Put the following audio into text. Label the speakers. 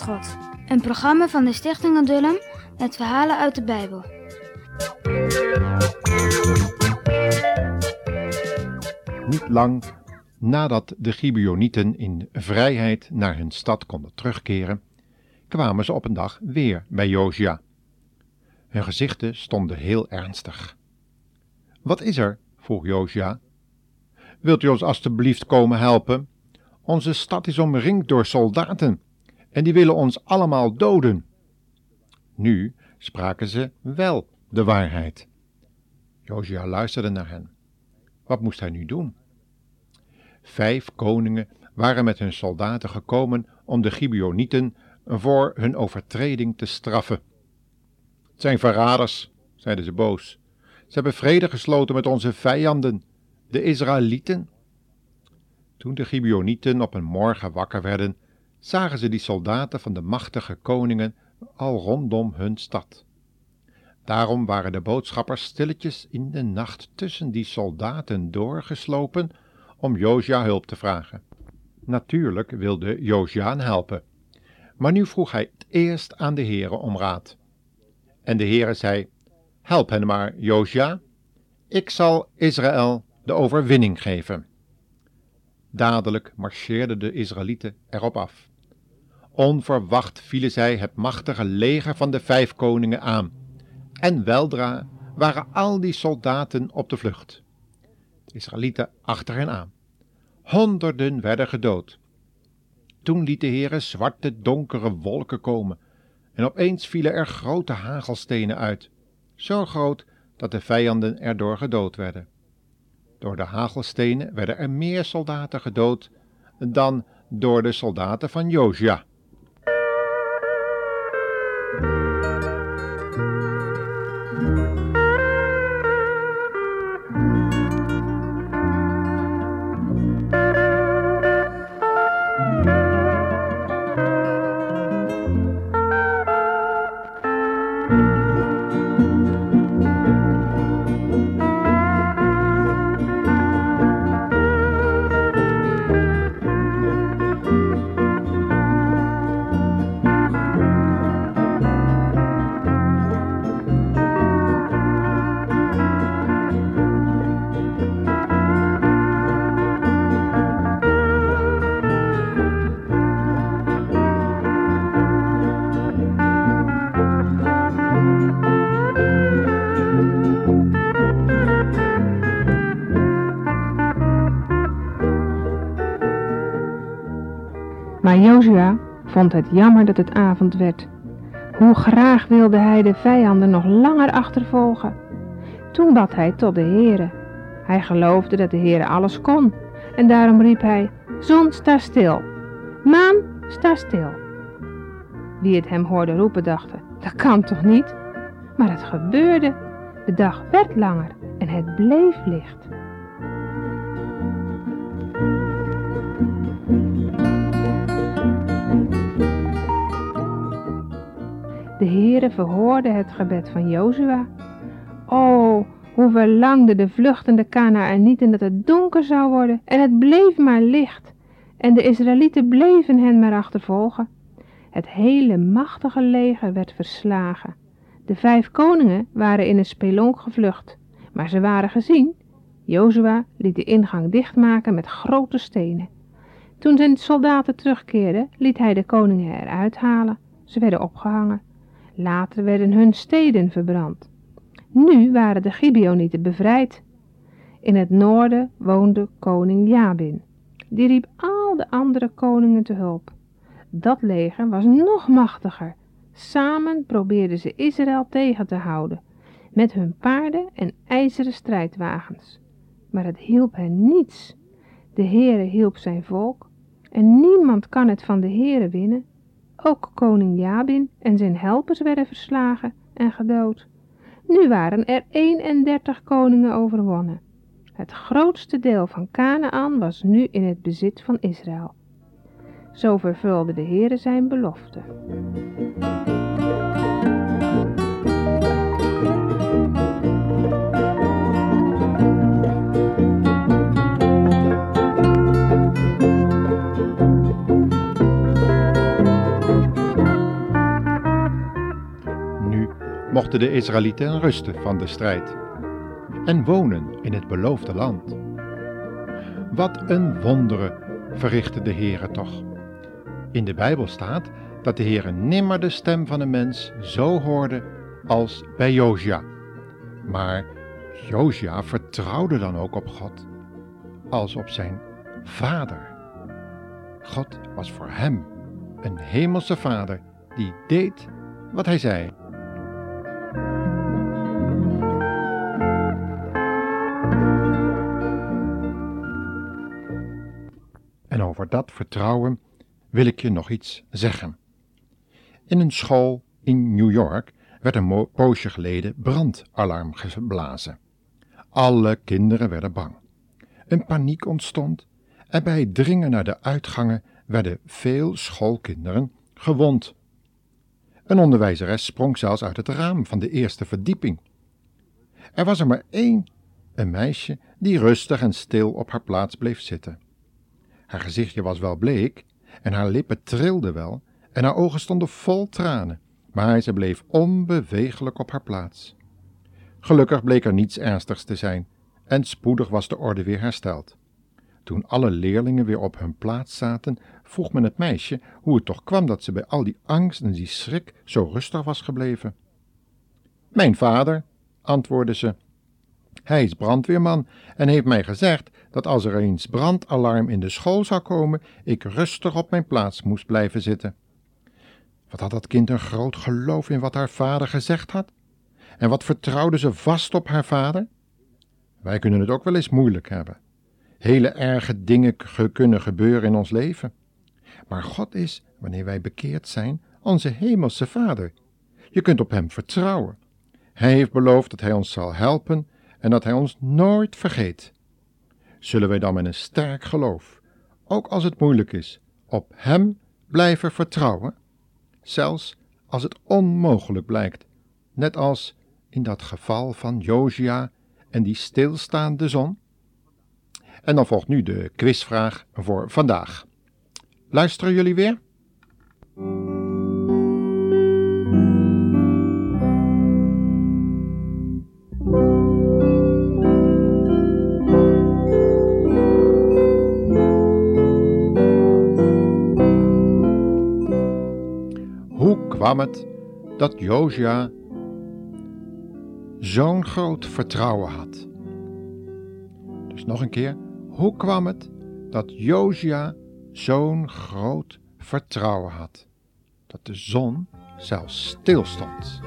Speaker 1: God. Een programma van de Stichting Adullam met verhalen uit de Bijbel.
Speaker 2: Niet lang nadat de Gibeonieten in vrijheid naar hun stad konden terugkeren, kwamen ze op een dag weer bij Josia. Hun gezichten stonden heel ernstig. Wat is er? vroeg Josia. Wilt u ons alstublieft komen helpen? Onze stad is omringd door soldaten en die willen ons allemaal doden. Nu spraken ze wel de waarheid. Josia luisterde naar hen. Wat moest hij nu doen? Vijf koningen waren met hun soldaten gekomen om de Gibeonieten voor hun overtreding te straffen. Het zijn verraders, zeiden ze boos. Ze hebben vrede gesloten met onze vijanden, de Israëlieten. Toen de Gibeonieten op een morgen wakker werden, zagen ze die soldaten van de machtige koningen al rondom hun stad. Daarom waren de boodschappers stilletjes in de nacht tussen die soldaten doorgeslopen om Josia hulp te vragen. Natuurlijk wilde Josia helpen, maar nu vroeg hij het eerst aan de heren om raad. En de heren zei, help hen maar, Josia, ik zal Israël de overwinning geven. Dadelijk marcheerden de Israëlieten erop af. Onverwacht vielen zij het machtige leger van de vijf koningen aan, en weldra waren al die soldaten op de vlucht. De Israëlieten achter hen aan. Honderden werden gedood. Toen liet de Heere zwarte donkere wolken komen, en opeens vielen er grote hagelstenen uit, zo groot dat de vijanden erdoor gedood werden. Door de hagelstenen werden er meer soldaten gedood dan door de soldaten van Josia.
Speaker 3: Maar Jozua vond het jammer dat het avond werd. Hoe graag wilde hij de vijanden nog langer achtervolgen. Toen bad hij tot de Heere. Hij geloofde dat de Heere alles kon. En daarom riep hij, zon sta stil, maan sta stil. Wie het hem hoorde roepen dachten, dat kan toch niet? Maar het gebeurde. De dag werd langer en het bleef licht. De Heere verhoorde het gebed van Jozua. O, hoe verlangde de vluchtende Kanaanieten dat het donker zou worden en het bleef maar licht. En de Israëlieten bleven hen maar achtervolgen. Het hele machtige leger werd verslagen. De vijf koningen waren in een spelonk gevlucht, maar ze waren gezien. Jozua liet de ingang dichtmaken met grote stenen. Toen zijn soldaten terugkeerden, liet hij de koningen eruit halen. Ze werden opgehangen. Later werden hun steden verbrand. Nu waren de Gibeonieten bevrijd. In het noorden woonde koning Jabin. Die riep al de andere koningen te hulp. Dat leger was nog machtiger. Samen probeerden ze Israël tegen te houden, met hun paarden en ijzeren strijdwagens. Maar het hielp hen niets. De Heere hielp zijn volk en niemand kan het van de Heere winnen. Ook koning Jabin en zijn helpers werden verslagen en gedood. Nu waren er 31 koningen overwonnen. Het grootste deel van Canaan was nu in het bezit van Israël. Zo vervulde de Heere zijn belofte.
Speaker 2: Mochten de Israëlieten rusten van de strijd en wonen in het beloofde land. Wat een wonderen verrichtte de Heere toch. In de Bijbel staat dat de Heere nimmer de stem van een mens zo hoorde als bij Josia. Maar Josia vertrouwde dan ook op God, als op zijn vader. God was voor hem een hemelse vader die deed wat hij zei. En over dat vertrouwen wil ik je nog iets zeggen. In een school in New York werd een poosje geleden brandalarm geblazen. Alle kinderen werden bang. Een paniek ontstond en bij het dringen naar de uitgangen werden veel schoolkinderen gewond. Een onderwijzeres sprong zelfs uit het raam van de eerste verdieping. Er was er maar één, een meisje, die rustig en stil op haar plaats bleef zitten. Haar gezichtje was wel bleek en haar lippen trilden wel en haar ogen stonden vol tranen, maar ze bleef onbewegelijk op haar plaats. Gelukkig bleek er niets ernstigs te zijn en spoedig was de orde weer hersteld. Toen alle leerlingen weer op hun plaats zaten, vroeg men het meisje hoe het toch kwam dat ze bij al die angst en die schrik zo rustig was gebleven. Mijn vader, antwoordde ze. Hij is brandweerman en heeft mij gezegd dat als er eens brandalarm in de school zou komen, ik rustig op mijn plaats moest blijven zitten. Wat had dat kind een groot geloof in wat haar vader gezegd had? En wat vertrouwde ze vast op haar vader? Wij kunnen het ook wel eens moeilijk hebben. Hele erge dingen kunnen gebeuren in ons leven. Maar God is, wanneer wij bekeerd zijn, onze hemelse Vader. Je kunt op Hem vertrouwen. Hij heeft beloofd dat Hij ons zal helpen en dat Hij ons nooit vergeet. Zullen wij dan met een sterk geloof, ook als het moeilijk is, op Hem blijven vertrouwen? Zelfs als het onmogelijk blijkt, net als in dat geval van Josia en die stilstaande zon? En dan volgt nu de quizvraag voor vandaag. Luisteren jullie weer? Kwam het dat Josia zo'n groot vertrouwen had? Dus nog een keer, hoe kwam het dat Josia zo'n groot vertrouwen had, dat de zon zelfs stilstond?